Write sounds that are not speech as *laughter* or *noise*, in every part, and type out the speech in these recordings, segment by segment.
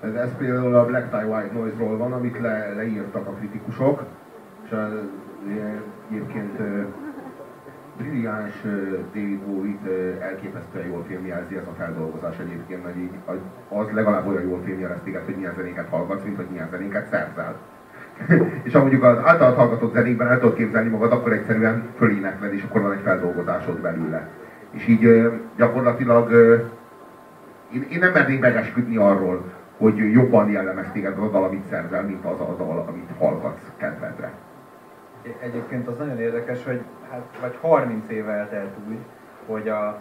Ez, ez például a Black Tie White Noise-ról van, amit le, leírtak a kritikusok, és a, egyébként brilliáns David Bowie-t elképesztően jól filmjelzi ez a feldolgozás egyébként, hogy így, az legalább olyan jól filmjelez téged, hogy milyen zenéket hallgatsz, mint hogy milyen zenéket szerzel. *laughs* és ha mondjuk az általad hallgatott zenékben el tudod képzelni magad, akkor egyszerűen fölénekled, és akkor van egy feldolgozásod belőle. És így gyakorlatilag én, én nem mernék megesküdni arról, hogy jobban jellemez téged az a dal, amit szerzel, mint az a dal, amit hallgatsz kedvedre. Egyébként az nagyon érdekes, hogy hát, vagy 30 éve eltelt úgy, hogy a,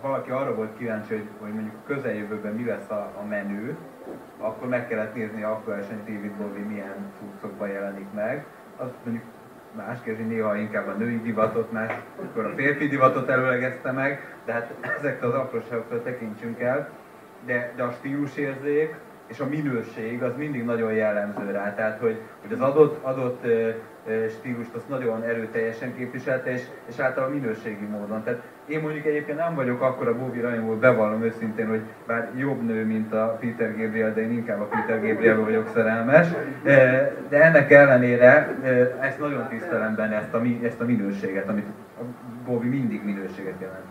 valaki arra volt kíváncsi, hogy, hogy mondjuk közeljövőben mi lesz a, a menő, akkor meg kellett nézni aktuálisan, hogy David Bowie milyen cuccokban jelenik meg. Az mondjuk más kérdés, néha inkább a női divatot, akkor a férfi divatot előlegezte meg, de hát ezek az apróságoktól tekintsünk el. De, de a stílusérzék, és a minőség az mindig nagyon jellemző rá. Tehát, hogy, hogy az adott, adott stílust azt nagyon erőteljesen képviselte, és, és általában minőségi módon. Tehát én mondjuk egyébként nem vagyok akkor a Bobby rajongó, bevallom őszintén, hogy bár jobb nő, mint a Peter Gabriel, de én inkább a Peter Gabriel vagyok szerelmes. De ennek ellenére ezt nagyon tisztelem benne, ezt a, ezt a minőséget, amit a Bobby mindig minőséget jelent.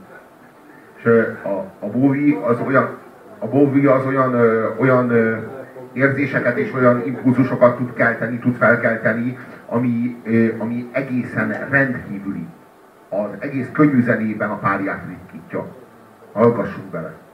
És a, a Bowie az olyan, a Bowie az olyan, ö, olyan ö, érzéseket és olyan impulzusokat tud kelteni, tud felkelteni, ami, ö, ami egészen rendkívüli. Az egész könnyű zenében a párját ritkítja. Hallgassunk bele!